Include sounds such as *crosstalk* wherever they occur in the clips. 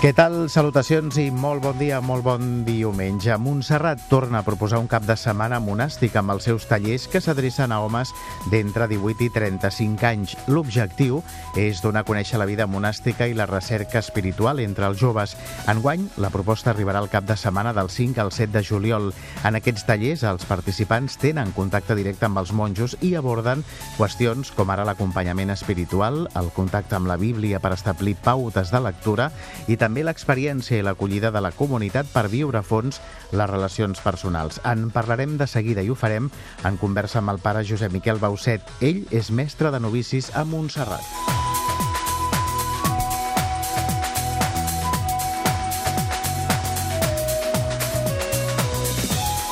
Què tal? Salutacions i molt bon dia, molt bon diumenge. Montserrat torna a proposar un cap de setmana monàstic amb els seus tallers que s'adrecen a homes d'entre 18 i 35 anys. L'objectiu és donar a conèixer la vida monàstica i la recerca espiritual entre els joves. Enguany, la proposta arribarà al cap de setmana del 5 al 7 de juliol. En aquests tallers, els participants tenen contacte directe amb els monjos i aborden qüestions com ara l'acompanyament espiritual, el contacte amb la Bíblia per establir pautes de lectura i també també l'experiència i l'acollida de la comunitat per viure a fons les relacions personals. En parlarem de seguida i ho farem en conversa amb el pare Josep Miquel Bauset. Ell és mestre de novicis a Montserrat.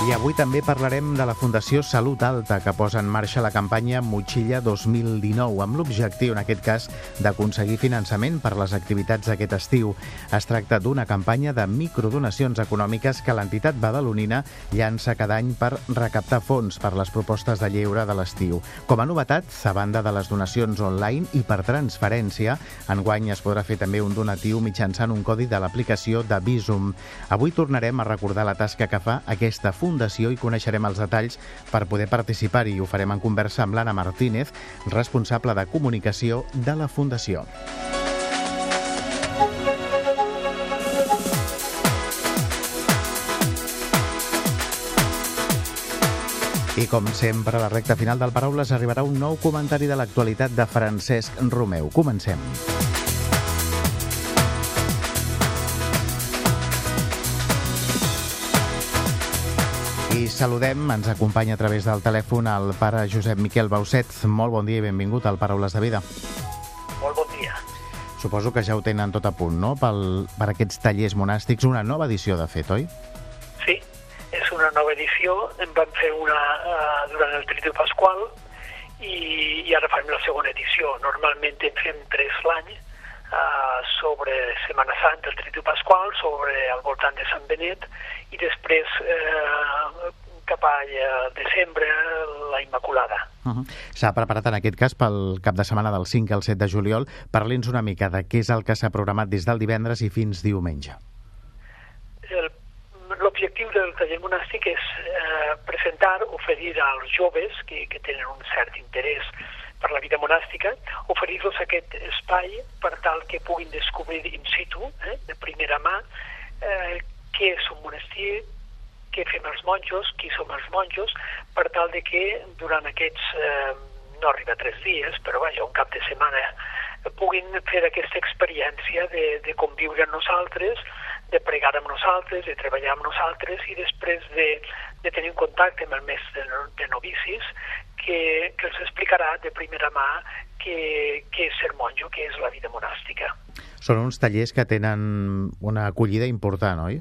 I avui també parlarem de la Fundació Salut Alta, que posa en marxa la campanya Motxilla 2019, amb l'objectiu, en aquest cas, d'aconseguir finançament per les activitats d'aquest estiu. Es tracta d'una campanya de microdonacions econòmiques que l'entitat badalonina llança cada any per recaptar fons per les propostes de lleure de l'estiu. Com a novetat, a banda de les donacions online i per transferència, enguany es podrà fer també un donatiu mitjançant un codi de l'aplicació de Visum. Avui tornarem a recordar la tasca que fa aquesta fundació Fundació i coneixerem els detalls per poder participar-hi. Ho farem en conversa amb l'Anna Martínez, responsable de comunicació de la Fundació. I com sempre, a la recta final del Paraules arribarà un nou comentari de l'actualitat de Francesc Romeu. Comencem. Saludem, ens acompanya a través del telèfon el pare Josep Miquel Bauset. Molt bon dia i benvingut al Paraules de Vida. Molt bon dia. Suposo que ja ho tenen tot a punt, no?, Pel, per aquests tallers monàstics. Una nova edició, de fet, oi? Sí, és una nova edició. En vam fer una uh, durant el Tridu Pasqual i, i ara farem la segona edició. Normalment en fem tres l'any uh, sobre Setmana Santa, el Tridu Pasqual, sobre al voltant de Sant Benet i després eh, cap a eh, desembre la Immaculada. Uh -huh. S'ha preparat en aquest cas pel cap de setmana del 5 al 7 de juliol. Parli'ns una mica de què és el que s'ha programat des del divendres i fins diumenge. L'objectiu del taller monàstic és eh, presentar, oferir als joves que, que tenen un cert interès per la vida monàstica, oferir-los aquest espai per tal que puguin descobrir in situ, eh, de primera mà, eh, què és un monestir, què fem els monjos, qui som els monjos, per tal de que durant aquests, eh, no arriba tres dies, però vaja, un cap de setmana, puguin fer aquesta experiència de, de conviure amb nosaltres, de pregar amb nosaltres, de treballar amb nosaltres i després de, de tenir un contacte amb el mestre de novicis que, que els explicarà de primera mà què, què és ser monjo, què és la vida monàstica. Són uns tallers que tenen una acollida important, oi?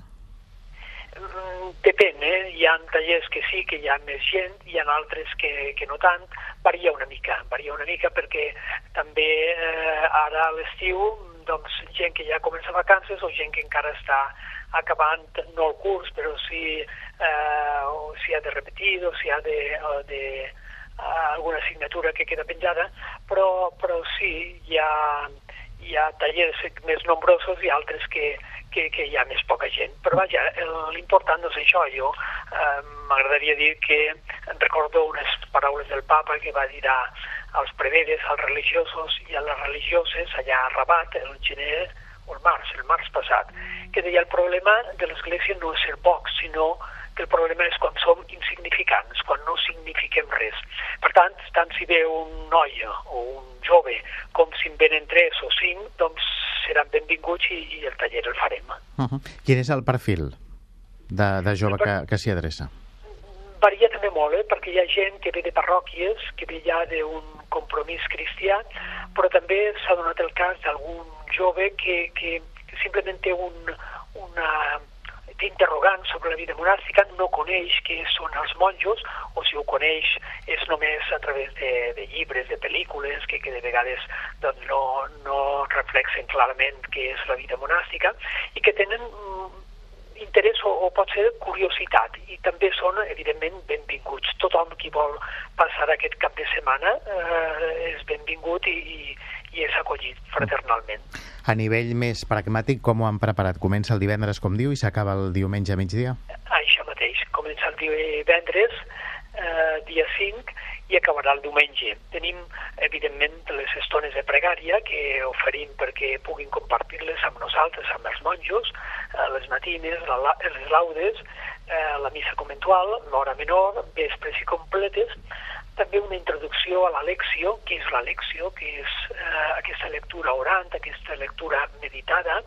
Depèn, eh? Hi ha tallers que sí, que hi ha més gent, hi ha altres que, que no tant, varia una mica, varia una mica perquè també eh, ara a l'estiu doncs gent que ja comença vacances o gent que encara està acabant, no el curs, però sí eh, si ha de repetir o si ha de, de uh, alguna assignatura que queda penjada, però, però sí, hi ha, hi ha tallers més nombrosos i altres que, que, que hi ha més poca gent. Però vaja, l'important no és això. Jo eh, m'agradaria dir que recordo unes paraules del papa que va dir a, als preveres, als religiosos i a les religioses allà a Rabat, el gener el març, el març passat, que deia el problema de l'Església no és ser pocs, sinó que el problema és quan som insignificants, quan no signifiquem res. Per tant, tant si ve un noi o un jove com si en venen tres o cinc, doncs seran benvinguts i, i el taller el farem. Uh -huh. Quin és el perfil de, de jove que, que s'hi adreça? Varia també molt, eh? perquè hi ha gent que ve de parròquies, que ve ja d'un compromís cristià, però també s'ha donat el cas d'algun jove que, que, que simplement té un, una, d'interrogant sobre la vida monàstica, no coneix què són els monjos, o si ho coneix és només a través de, de llibres, de pel·lícules, que, que de vegades doncs, no, no reflexen clarament què és la vida monàstica i que tenen mm, interès o, o pot ser curiositat i també són, evidentment, benvinguts. Tothom qui vol passar aquest cap de setmana eh, és benvingut i, i, i és acollit fraternalment. A nivell més pragmàtic, com ho han preparat? Comença el divendres, com diu, i s'acaba el diumenge a migdia? Això mateix. Comença el divendres, eh, dia 5, i acabarà el diumenge. Tenim, evidentment, les estones de pregària que oferim perquè puguin compartir-les amb nosaltres, amb els monjos, eh, les matines, la, les laudes, eh, la missa conventual, l'hora menor, vespres i completes, també una introducció a la lecció, que és la lecció, que és eh, aquesta lectura orant, aquesta lectura meditada,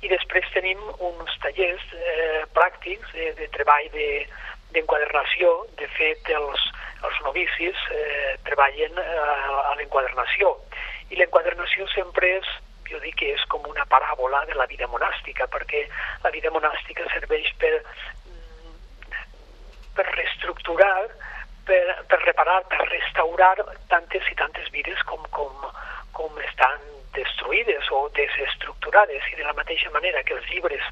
i després tenim uns tallers eh, pràctics de, de treball d'enquadernació. De, de fet, els, els novicis eh, treballen eh, a l'enquadernació. I l'enquadernació sempre és, jo dic que és com una paràbola de la vida monàstica, perquè la vida monàstica serveix per, mm, per reestructurar, per, per reparar, per restaurar tantes i tantes vides com, com, com estan destruïdes o desestructurades i de la mateixa manera que els llibres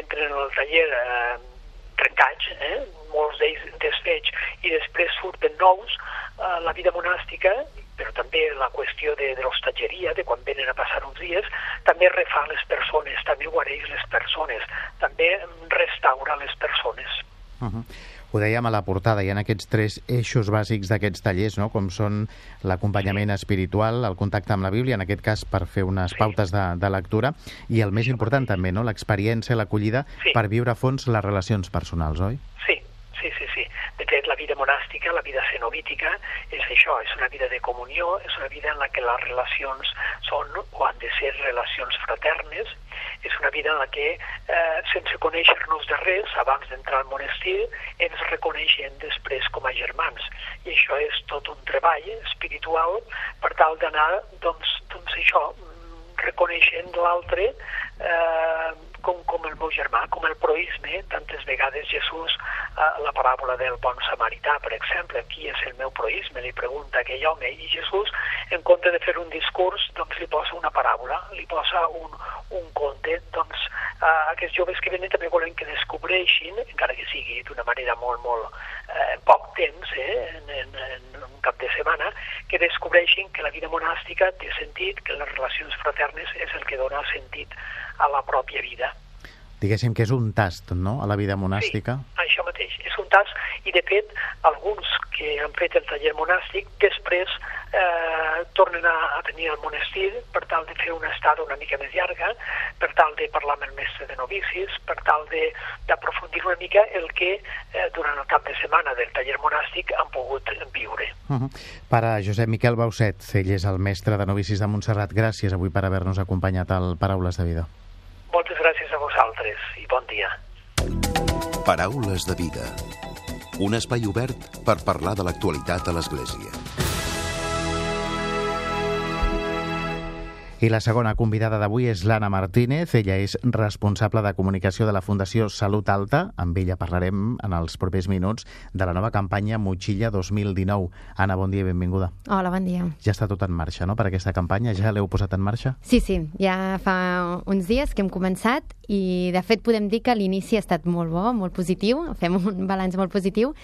entren en el taller eh, trencats, eh, molts d'ells desfets, i després surten nous, eh, la vida monàstica, però també la qüestió de, de l'hostatgeria, de quan venen a passar uns dies, també refà les persones, també guareix les persones, també restaura les persones. Uh -huh ho dèiem a la portada, hi ha aquests tres eixos bàsics d'aquests tallers, no? com són l'acompanyament espiritual, el contacte amb la Bíblia, en aquest cas per fer unes pautes de, de lectura, i el més important també, no? l'experiència, l'acollida, sí. per viure a fons les relacions personals, oi? Sí, sí, sí, sí. De fet, la vida monàstica, la vida cenobítica, és això, és una vida de comunió, és una vida en la que les relacions són o han de ser relacions fraternes, és una vida en la que, eh, sense conèixer-nos de res, abans d'entrar al monestir, ens reconeixem després com a germans. I això és tot un treball espiritual per tal d'anar, doncs, doncs això, reconeixent l'altre eh, com, com el meu germà, com el proisme. Tantes vegades Jesús, eh, la paràbola del bon samarità, per exemple, qui és el meu proisme? Li pregunta aquell home. I Jesús, en compte de fer un discurs, doncs li posa una paràbola, li posa un, un conte. Doncs eh, aquests joves que venen també volen que descobreixin, encara que sigui d'una manera molt, molt eh, poc temps, eh, en, en, en un cap de setmana, que descobreixin que la vida monàstica té sentit, que les relacions fraternes és el que dona sentit a la pròpia vida. Diguéssim que és un tast, no?, a la vida monàstica. Sí, això mateix, és un tast, i de fet, alguns que han fet el taller monàstic després eh, tornen a, a venir al monestir per tal de fer una estada una mica més llarga, per tal de parlar amb el mestre de novicis, per tal d'aprofundir una mica el que eh, durant el cap de setmana del taller monàstic han pogut viure. Uh -huh. Per a Josep Miquel Bauset, ell és el mestre de novicis de Montserrat. Gràcies avui per haver-nos acompanyat al Paraules de Vida. Moltes gràcies a vosaltres i bon dia. Paraules de vida. Un espai obert per parlar de l'actualitat a l'Església. I la segona convidada d'avui és l'Anna Martínez. Ella és responsable de comunicació de la Fundació Salut Alta. Amb ella parlarem en els propers minuts de la nova campanya Motxilla 2019. Anna, bon dia i benvinguda. Hola, bon dia. Ja està tot en marxa, no?, per aquesta campanya. Ja l'heu posat en marxa? Sí, sí. Ja fa uns dies que hem començat i, de fet, podem dir que l'inici ha estat molt bo, molt positiu. Fem un balanç molt positiu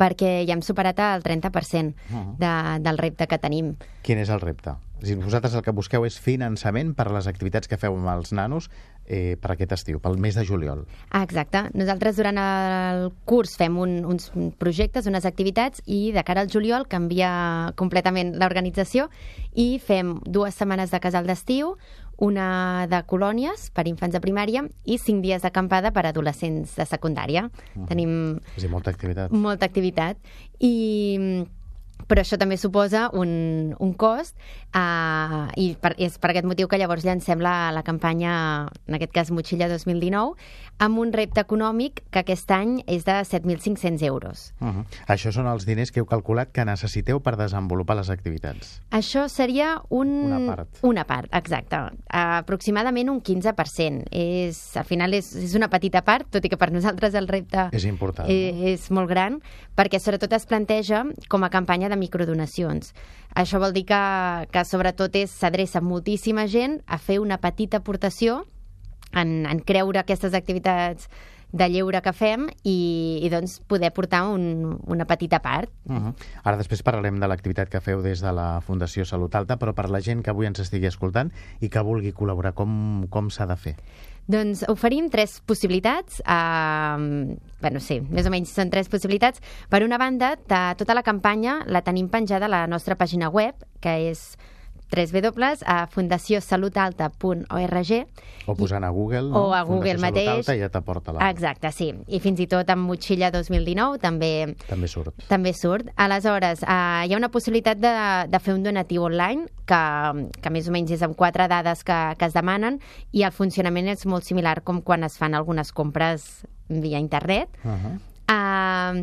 perquè ja hem superat el 30% uh -huh. de, del repte que tenim. Quin és el repte? Dir, vosaltres el que busqueu és finançament per a les activitats que feu amb els nanos eh, per aquest estiu, pel mes de juliol. Ah, exacte. Nosaltres durant el curs fem un, uns projectes, unes activitats i de cara al juliol canvia completament l'organització i fem dues setmanes de casal d'estiu, una de colònies per infants de primària i cinc dies d'acampada per adolescents de secundària. Uh -huh. Tenim... És dir, molta activitat. Molta activitat. I però això també suposa un, un cost uh, i per, és per aquest motiu que llavors llancem la, la campanya, en aquest cas Motxilla 2019, amb un repte econòmic que aquest any és de 7.500 euros. Uh -huh. Això són els diners que heu calculat que necessiteu per desenvolupar les activitats. Això seria un... una part. Una part, exacte. Aproximadament un 15%. És, al final és, és una petita part, tot i que per nosaltres el repte és important. És, és molt gran, perquè sobretot es planteja com a campanya de microdonacions. Això vol dir que, que sobretot s'adreça moltíssima gent a fer una petita aportació en, en creure aquestes activitats de lleure que fem i, i doncs poder portar un, una petita part. Uh -huh. Ara després parlarem de l'activitat que feu des de la Fundació Salut Alta, però per la gent que avui ens estigui escoltant i que vulgui col·laborar, com, com s'ha de fer? Doncs oferim tres possibilitats. Uh, bueno, sí, més o menys són tres possibilitats. Per una banda, tota la campanya la tenim penjada a la nostra pàgina web, que és www.fundaciosalutalta.org o posant a Google no? o a Google Fundació mateix. Salut Alta, ja t'aporta la... exacte, sí, i fins i tot amb Motxilla 2019 també també surt. també surt, aleshores uh, hi ha una possibilitat de, de fer un donatiu online que, que més o menys és amb quatre dades que, que es demanen i el funcionament és molt similar com quan es fan algunes compres via internet. Uh -huh. uh,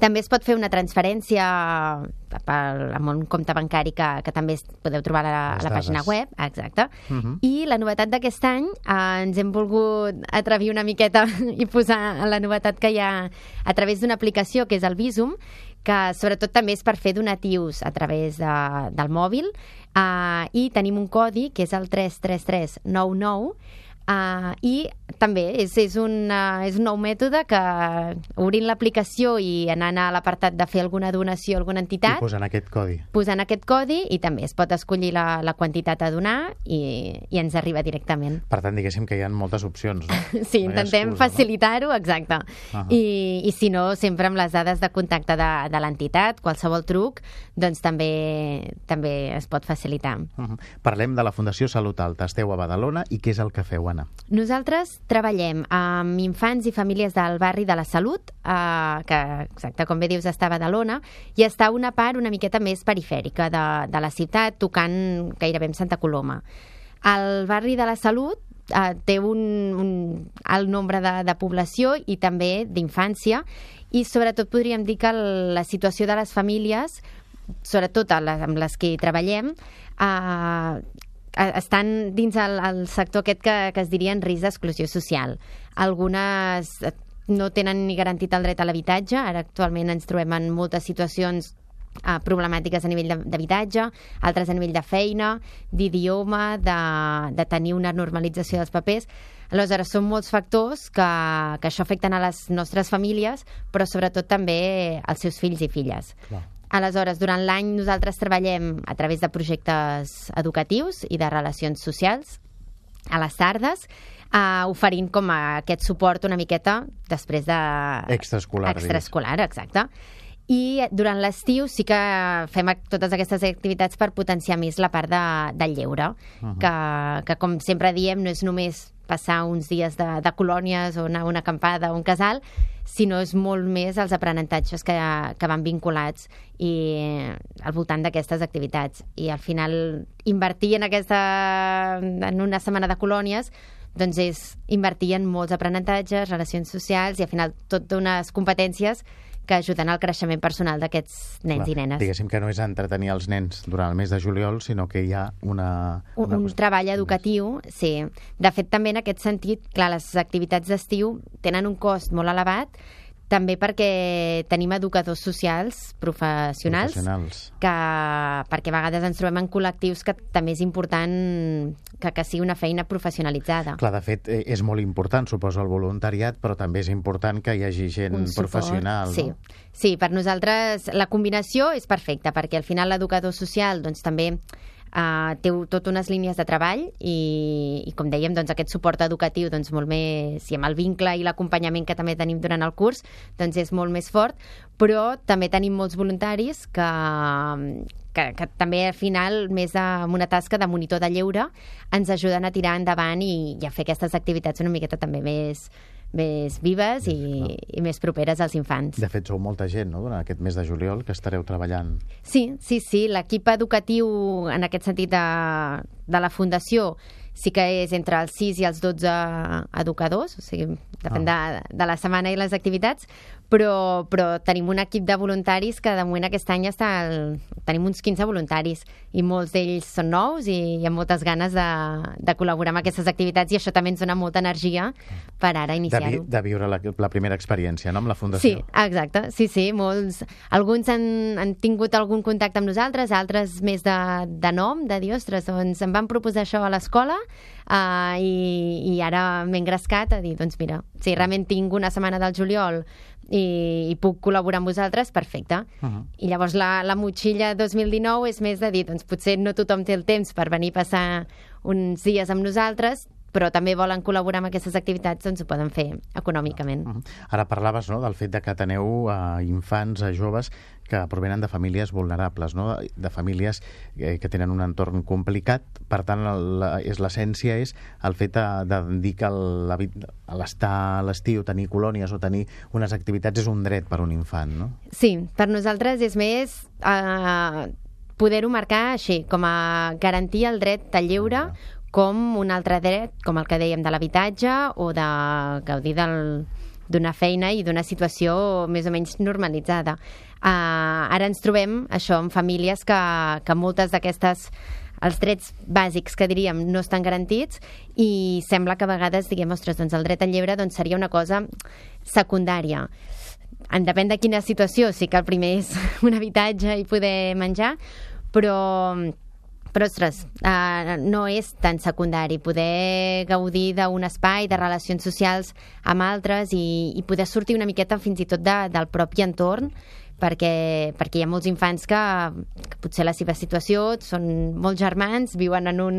també es pot fer una transferència pel, amb un compte bancari que, que també podeu trobar a la, a la pàgina web. Exacte. Uh -huh. I la novetat d'aquest any eh, ens hem volgut atrevir una miqueta *laughs* i posar la novetat que hi ha a través d'una aplicació que és el Visum, que sobretot també és per fer donatius a través de, del mòbil eh, i tenim un codi que és el 33399 Uh, I també és, és, un, uh, és un nou mètode que obrint l'aplicació i anant a l'apartat de fer alguna donació a alguna entitat... I posant aquest codi. Posant aquest codi i també es pot escollir la, la quantitat a donar i, i ens arriba directament. Per tant, diguéssim que hi ha moltes opcions, no? *laughs* sí, no intentem facilitar-ho, exacte. Uh -huh. I, I si no, sempre amb les dades de contacte de, de l'entitat, qualsevol truc, doncs també, també es pot facilitar. Uh -huh. Parlem de la Fundació Salut Alta. Esteu a Badalona i què és el que feu, Anna? Nosaltres treballem amb infants i famílies del barri de la Salut, eh, que, exacte, com bé dius, està a Badalona, i està una part una miqueta més perifèrica de, de la ciutat, tocant gairebé en Santa Coloma. El barri de la Salut eh, té un, un alt nombre de, de població i també d'infància, i sobretot podríem dir que la situació de les famílies sobretot amb les que treballem, eh, estan dins el, el sector aquest que, que es diria en risc d'exclusió social. Algunes eh, no tenen ni garantit el dret a l'habitatge, ara actualment ens trobem en moltes situacions uh, problemàtiques a nivell d'habitatge, altres a nivell de feina, d'idioma, de, de tenir una normalització dels papers. Aleshores, són molts factors que, que això afecten a les nostres famílies, però sobretot també als seus fills i filles. Clar. Aleshores, durant l'any nosaltres treballem a través de projectes educatius i de relacions socials a les tardes, eh, oferint com a aquest suport una miqueta després de... Extraescolar. Extraescolar, exacte. I durant l'estiu sí que fem totes aquestes activitats per potenciar més la part de, del lleure, uh -huh. que, que com sempre diem no és només passar uns dies de, de colònies o una, una acampada o un casal, sinó és molt més els aprenentatges que, que van vinculats i al voltant d'aquestes activitats. I al final invertir en, aquesta, en una setmana de colònies doncs és invertir en molts aprenentatges, relacions socials i al final tot unes competències que ajuden al creixement personal d'aquests nens Clar, i nenes. Diguéssim que no és entretenir els nens durant el mes de juliol, sinó que hi ha una... una un, un treball educatiu, sí. De fet, també en aquest sentit, clar, les activitats d'estiu tenen un cost molt elevat, també perquè tenim educadors socials professionals, professionals. Que, perquè a vegades ens trobem en col·lectius que també és important que, que sigui una feina professionalitzada. Clar, de fet, eh, és molt important, suposo, el voluntariat, però també és important que hi hagi gent Un professional. Sí. No? sí, per nosaltres la combinació és perfecta, perquè al final l'educador social doncs, també Uh, té tot unes línies de treball i, i com dèiem, doncs, aquest suport educatiu doncs, molt més, i amb el vincle i l'acompanyament que també tenim durant el curs doncs és molt més fort, però també tenim molts voluntaris que, que, que també al final, més de, amb una tasca de monitor de lleure, ens ajuden a tirar endavant i, i a fer aquestes activitats una miqueta també més, més vives i, i més properes als infants. De fet, sou molta gent, no?, durant aquest mes de juliol, que estareu treballant. Sí, sí, sí. L'equip educatiu, en aquest sentit, de, de la Fundació, sí que és entre els 6 i els 12 educadors, o sigui, depèn ah. de, de la setmana i les activitats, però, però tenim un equip de voluntaris que de moment aquest any està el... tenim uns 15 voluntaris i molts d'ells són nous i hi ha moltes ganes de, de col·laborar amb aquestes activitats i això també ens dona molta energia per ara iniciar-ho. De, de viure la, la primera experiència, no?, amb la Fundació. Sí, exacte, sí, sí, molts... Alguns han, han tingut algun contacte amb nosaltres, altres més de, de nom, de dir, ostres, doncs em van proposar això a l'escola uh, i, i ara m'he engrescat a dir, doncs mira, si realment tinc una setmana del juliol i, i puc col·laborar amb vosaltres, perfecte. Uh -huh. I llavors la, la motxilla 2019 és més de dir, doncs potser no tothom té el temps per venir a passar uns dies amb nosaltres, però també volen col·laborar amb aquestes activitats, doncs ho poden fer econòmicament. Uh -huh. Ara parlaves no, del fet de que teneu a infants, a joves que provenen de famílies vulnerables, no? de famílies eh, que tenen un entorn complicat. Per tant, l'essència és el fet de, de dir que l'estar a l'estiu, tenir colònies o tenir unes activitats és un dret per un infant, no? Sí, per nosaltres és més... Eh, poder-ho marcar així, com a garantir el dret lleure, uh -huh com un altre dret, com el que dèiem de l'habitatge o de gaudir d'una feina i d'una situació més o menys normalitzada. Uh, ara ens trobem, això, en famílies que, que moltes d'aquestes els drets bàsics que diríem no estan garantits i sembla que a vegades diguem, ostres, doncs el dret al lleure doncs seria una cosa secundària. En depèn de quina situació, sí que el primer és *laughs* un habitatge i poder menjar, però però, ostres, uh, no és tan secundari poder gaudir d'un espai, de relacions socials amb altres i, i poder sortir una miqueta fins i tot de, del propi entorn perquè, perquè hi ha molts infants que, que potser la seva situació són molts germans, viuen en un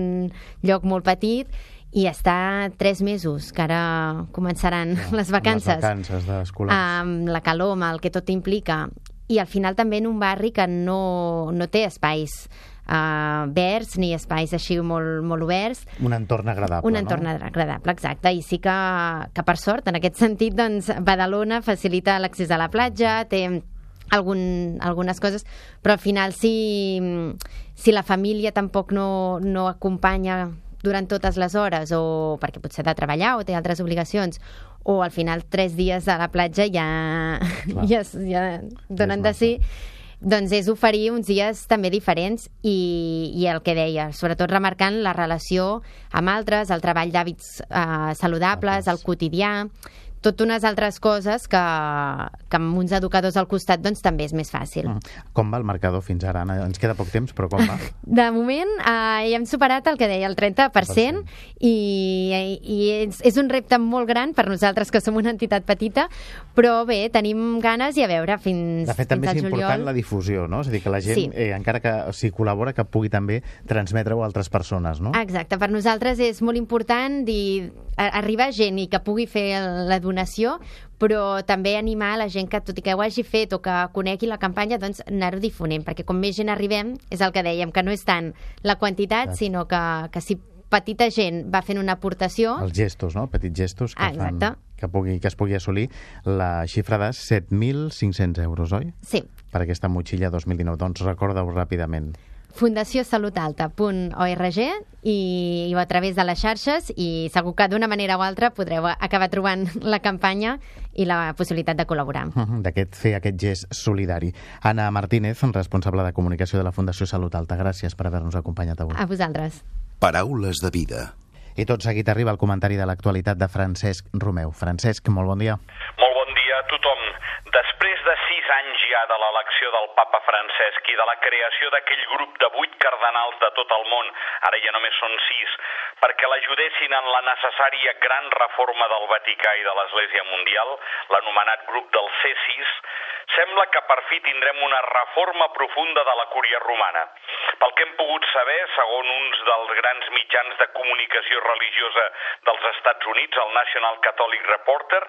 lloc molt petit i està tres mesos, que ara començaran no, les vacances. Les vacances d'escolars. Amb la calor, amb el que tot implica. I al final també en un barri que no, no té espais uh, verds ni espais així molt, molt oberts. Un entorn agradable, Un entorn no? agradable, exacte. I sí que, que per sort, en aquest sentit, doncs, Badalona facilita l'accés a la platja, té algun, algunes coses, però al final si, si la família tampoc no, no acompanya durant totes les hores o perquè potser ha de treballar o té altres obligacions o al final tres dies a la platja ja, ja, ja donen de sí doncs és oferir uns dies també diferents i, i el que deia, sobretot remarcant la relació amb altres, el treball d'hàbits eh, saludables, el quotidià, tot unes altres coses que, que amb uns educadors al costat doncs, també és més fàcil. Mm. Com va el marcador fins ara, Anna? Ens queda poc temps, però com va? *laughs* De moment eh, ja hem superat el que deia, el 30%, i, i és, és un repte molt gran per nosaltres, que som una entitat petita, però bé, tenim ganes i a veure fins, De fet, també és important la difusió, no? És a dir, que la gent, sí. eh, encara que s'hi col·labora, que pugui també transmetre-ho a altres persones, no? Exacte, per nosaltres és molt important dir, arribar gent i que pugui fer la donació, però també animar la gent que, tot i que ho hagi fet o que conegui la campanya, doncs anar-ho difonent, perquè com més gent arribem, és el que dèiem, que no és tant la quantitat, Exacte. sinó que, que si petita gent va fent una aportació... Els gestos, no? Petits gestos que, fan, que, pugui, que es pugui assolir la xifra de 7.500 euros, oi? Sí. Per aquesta motxilla 2019. Doncs recorda-ho ràpidament fundaciosalutalta.org i, i a través de les xarxes i segur que d'una manera o altra podreu acabar trobant *laughs* la campanya i la possibilitat de col·laborar. D'aquest fer aquest gest solidari. Anna Martínez, responsable de comunicació de la Fundació Salut Alta, gràcies per haver-nos acompanyat avui. A vosaltres. Paraules de vida. I tot seguit arriba el comentari de l'actualitat de Francesc Romeu. Francesc, molt bon dia. Molt bon dia a tothom. Després de sis anys ja de l'elecció del papa Francesc i de la creació d'aquell grup de vuit cardenals de tot el món, ara ja només són sis, perquè l'ajudessin en la necessària gran reforma del Vaticà i de l'Església Mundial, l'anomenat grup del C6, sembla que per fi tindrem una reforma profunda de la cúria romana. Pel que hem pogut saber, segons uns dels grans mitjans de comunicació religiosa dels Estats Units, el National Catholic Reporter,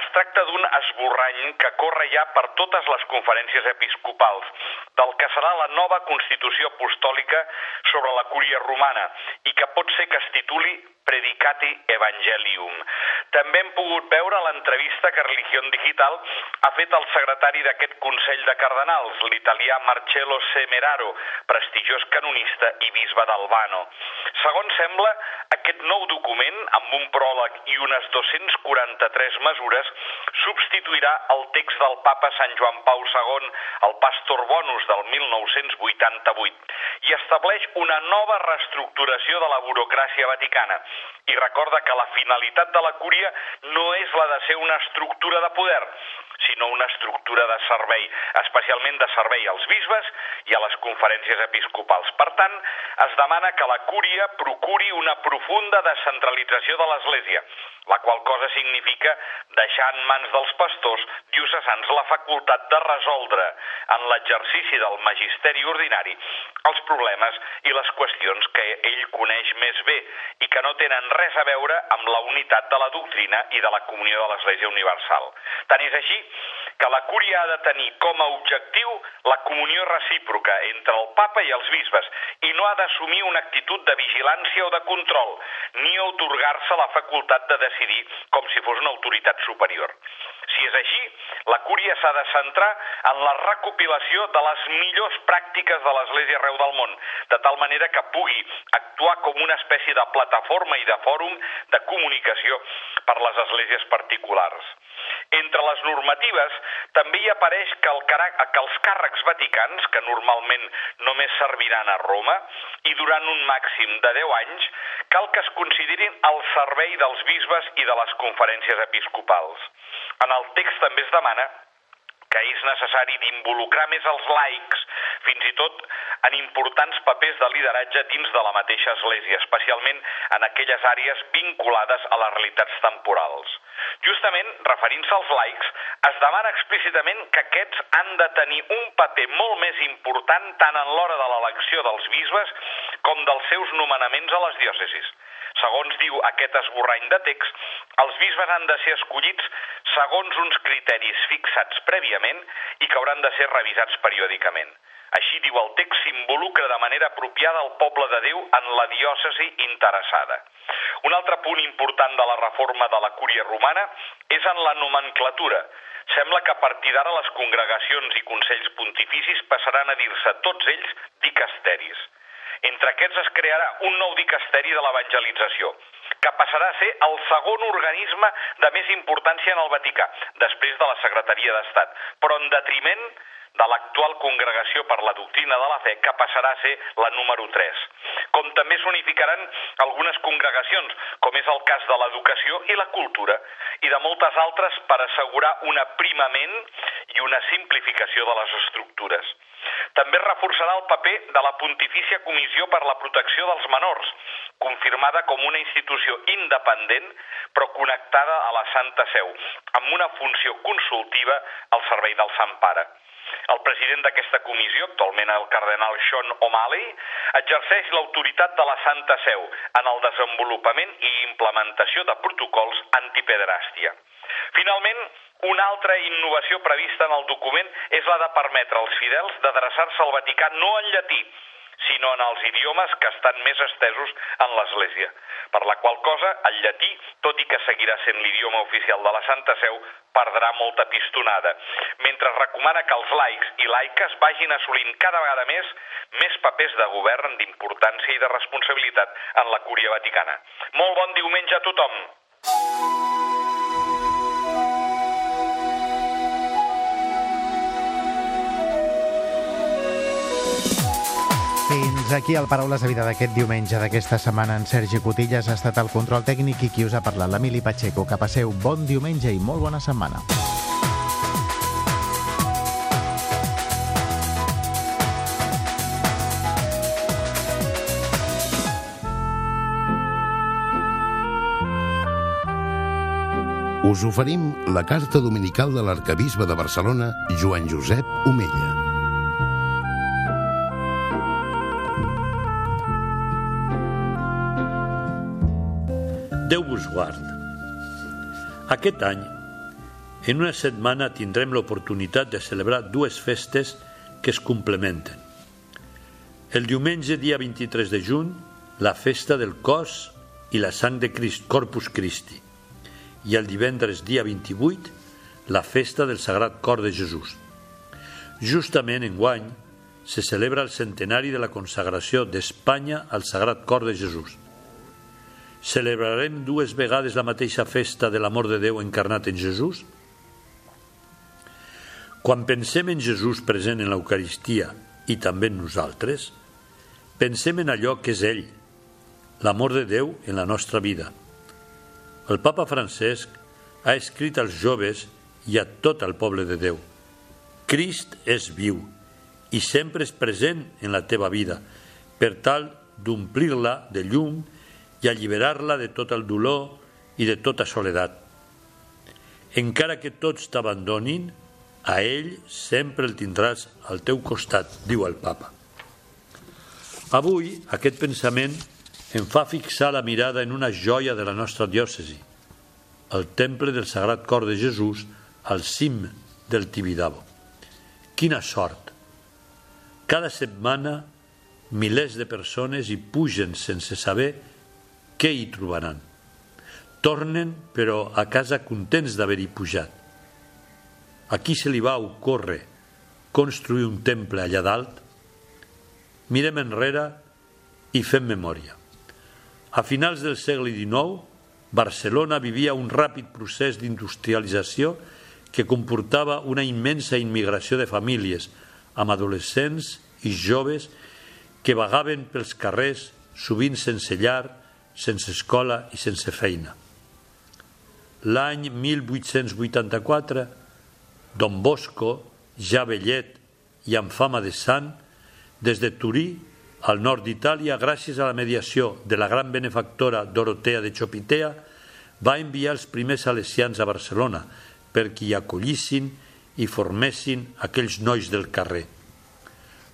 es tracta d'un esborrany que corre ja per totes les conferències episcopals del que serà la nova Constitució Apostòlica sobre la cúria romana i que pot ser que es tituli Predicati Evangelium. També hem pogut veure l'entrevista que Religión Digital ha fet al secretari secretari d'aquest Consell de Cardenals, l'italià Marcello Semeraro, prestigiós canonista i bisbe d'Albano. Segons sembla, aquest nou document, amb un pròleg i unes 243 mesures, substituirà el text del papa Sant Joan Pau II, el Pastor Bonus del 1988, i estableix una nova reestructuració de la burocràcia vaticana i recorda que la finalitat de la cúria no és la de ser una estructura de poder, sinó una estructura de servei, especialment de servei als bisbes i a les conferències episcopals. Per tant, es demana que la cúria procuri una profunda descentralització de l'Església, la qual cosa significa deixar en mans dels pastors diocesans la facultat de resoldre en l'exercici del magisteri ordinari els problemes i les qüestions que ell coneix més bé i que no tenen res a veure amb la unitat de la doctrina i de la comunió de l'Església Universal. Tant és així que la cúria ha de tenir com a objectiu la comunió recíproca entre el papa i els bisbes i no ha d'assumir una actitud de vigilància o de control, ni otorgar-se la facultat de decidir com si fos una autoritat superior. Si és així, la cúria s'ha de centrar en la recopilació de les millors pràctiques de l'Església arreu del món, de tal manera que pugui actuar com una espècie de plataforma i de fòrum de comunicació per les esglésies particulars. Entre les normatives també hi apareix que, el que els càrrecs vaticans, que normalment només serviran a Roma, i durant un màxim de 10 anys, cal que es considerin al servei dels bisbes i de les conferències episcopals. En el text també es demana necessari d'involucrar més els laics, fins i tot en importants papers de lideratge dins de la mateixa Església, especialment en aquelles àrees vinculades a les realitats temporals. Justament, referint-se als laics, es demana explícitament que aquests han de tenir un paper molt més important tant en l'hora de l'elecció dels bisbes com dels seus nomenaments a les diòcesis. Segons diu aquest esborrany de text, els bisbes han de ser escollits segons uns criteris fixats prèviament i que hauran de ser revisats periòdicament. Així diu el text, s'involucra de manera apropiada el poble de Déu en la diòcesi interessada. Un altre punt important de la reforma de la cúria romana és en la nomenclatura. Sembla que a partir d'ara les congregacions i consells pontificis passaran a dir-se tots ells dicasteris. Entre aquests es crearà un nou dicasteri de l'evangelització, que passarà a ser el segon organisme de més importància en el Vaticà, després de la Secretaria d'Estat, però en detriment de l'actual Congregació per la Doctrina de la Fe, que passarà a ser la número 3. Com també s'unificaran algunes congregacions, com és el cas de l'educació i la cultura, i de moltes altres per assegurar un aprimament i una simplificació de les estructures. També reforçarà el paper de la Pontifícia Comissió per la Protecció dels Menors, confirmada com una institució independent però connectada a la Santa Seu, amb una funció consultiva al servei del Sant Pare. El president d'aquesta comissió, actualment el cardenal Sean O'Malley, exerceix l'autoritat de la Santa Seu en el desenvolupament i implementació de protocols antipederàstia. Finalment, una altra innovació prevista en el document és la de permetre als fidels d'adreçar-se al Vaticà no en llatí, sinó en els idiomes que estan més estesos en l'Església, per la qual cosa el llatí, tot i que seguirà sent l'idioma oficial de la Santa Seu, perdrà molta pistonada, mentre recomana que els laics i laiques vagin assolint cada vegada més més papers de govern d'importància i de responsabilitat en la cúria vaticana. Molt bon diumenge a tothom! Fins aquí el Paraules de Vida d'aquest diumenge d'aquesta setmana. En Sergi Cotillas ha estat el control tècnic i qui us ha parlat, l'Emili Pacheco. Que passeu bon diumenge i molt bona setmana. Us oferim la carta dominical de l'arcabisbe de Barcelona, Joan Josep Omella. Déu vos guard. Aquest any, en una setmana, tindrem l'oportunitat de celebrar dues festes que es complementen. El diumenge, dia 23 de juny, la festa del cos i la sang de Crist, Corpus Christi. I el divendres, dia 28, la festa del Sagrat Cor de Jesús. Justament en guany se celebra el centenari de la consagració d'Espanya al Sagrat Cor de Jesús. Celebrarem dues vegades la mateixa festa de l'amor de Déu encarnat en Jesús? Quan pensem en Jesús present en l'Eucaristia i també en nosaltres, pensem en allò que és ell, l'amor de Déu en la nostra vida. El papa Francesc ha escrit als joves i a tot el poble de Déu. Crist és viu i sempre és present en la teva vida per tal d'omplir-la de llum i alliberar-la de tot el dolor i de tota soledat. Encara que tots t'abandonin, a ell sempre el tindràs al teu costat, diu el papa. Avui aquest pensament em fa fixar la mirada en una joia de la nostra diòcesi, el temple del Sagrat Cor de Jesús al cim del Tibidabo. Quina sort! Cada setmana milers de persones hi pugen sense saber què hi trobaran. Tornen, però, a casa contents d'haver-hi pujat. A qui se li va ocórrer construir un temple allà dalt? Mirem enrere i fem memòria. A finals del segle XIX, Barcelona vivia un ràpid procés d'industrialització que comportava una immensa immigració de famílies amb adolescents i joves que vagaven pels carrers sovint sense llar, sense escola i sense feina. L'any 1884, Don Bosco, ja vellet i amb fama de sant, des de Turí, al nord d'Itàlia, gràcies a la mediació de la gran benefactora Dorotea de Chopitea, va enviar els primers salesians a Barcelona perquè hi acollissin i formessin aquells nois del carrer.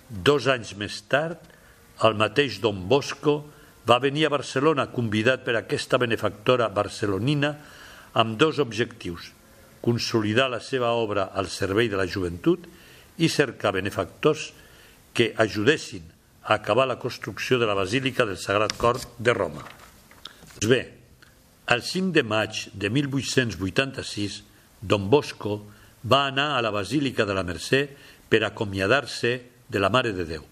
Dos anys més tard, el mateix Don Bosco va venir a Barcelona convidat per aquesta benefactora barcelonina amb dos objectius, consolidar la seva obra al servei de la joventut i cercar benefactors que ajudessin a acabar la construcció de la Basílica del Sagrat Cor de Roma. Doncs bé, el 5 de maig de 1886 Don Bosco va anar a la Basílica de la Mercè per acomiadar-se de la Mare de Déu.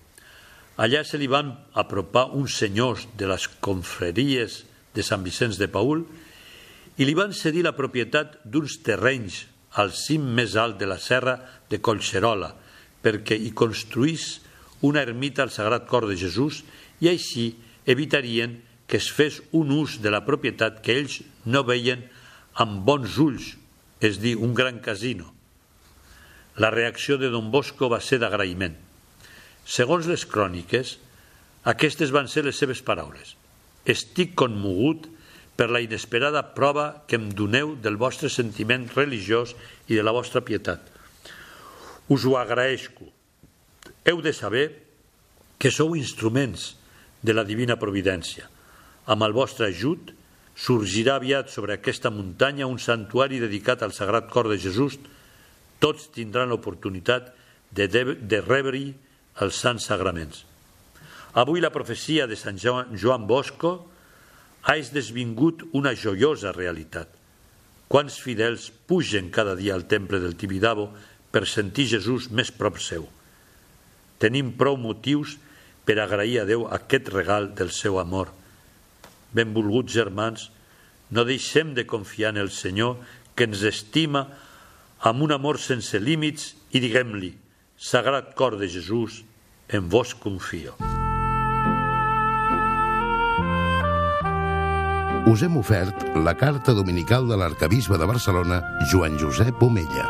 Allà se li van apropar uns senyors de les confreries de Sant Vicenç de Paul i li van cedir la propietat d'uns terrenys al cim més alt de la serra de Collserola perquè hi construís una ermita al Sagrat Cor de Jesús i així evitarien que es fes un ús de la propietat que ells no veien amb bons ulls és dir, un gran casino. La reacció de Don Bosco va ser d'agraïment. Segons les cròniques, aquestes van ser les seves paraules. Estic conmogut per la inesperada prova que em doneu del vostre sentiment religiós i de la vostra pietat. Us ho agraeixo. Heu de saber que sou instruments de la divina providència. Amb el vostre ajut, sorgirà aviat sobre aquesta muntanya un santuari dedicat al Sagrat Cor de Jesús. Tots tindran l'oportunitat de, de, de rebre-hi els sants sagraments. Avui la profecia de Sant Joan, Bosco ha esdesvingut una joiosa realitat. Quants fidels pugen cada dia al temple del Tibidabo per sentir Jesús més prop seu. Tenim prou motius per agrair a Déu aquest regal del seu amor benvolguts germans, no deixem de confiar en el Senyor que ens estima amb un amor sense límits i diguem-li, Sagrat Cor de Jesús, en vos confio. Us hem ofert la carta dominical de l'arcabisbe de Barcelona, Joan Josep Omella.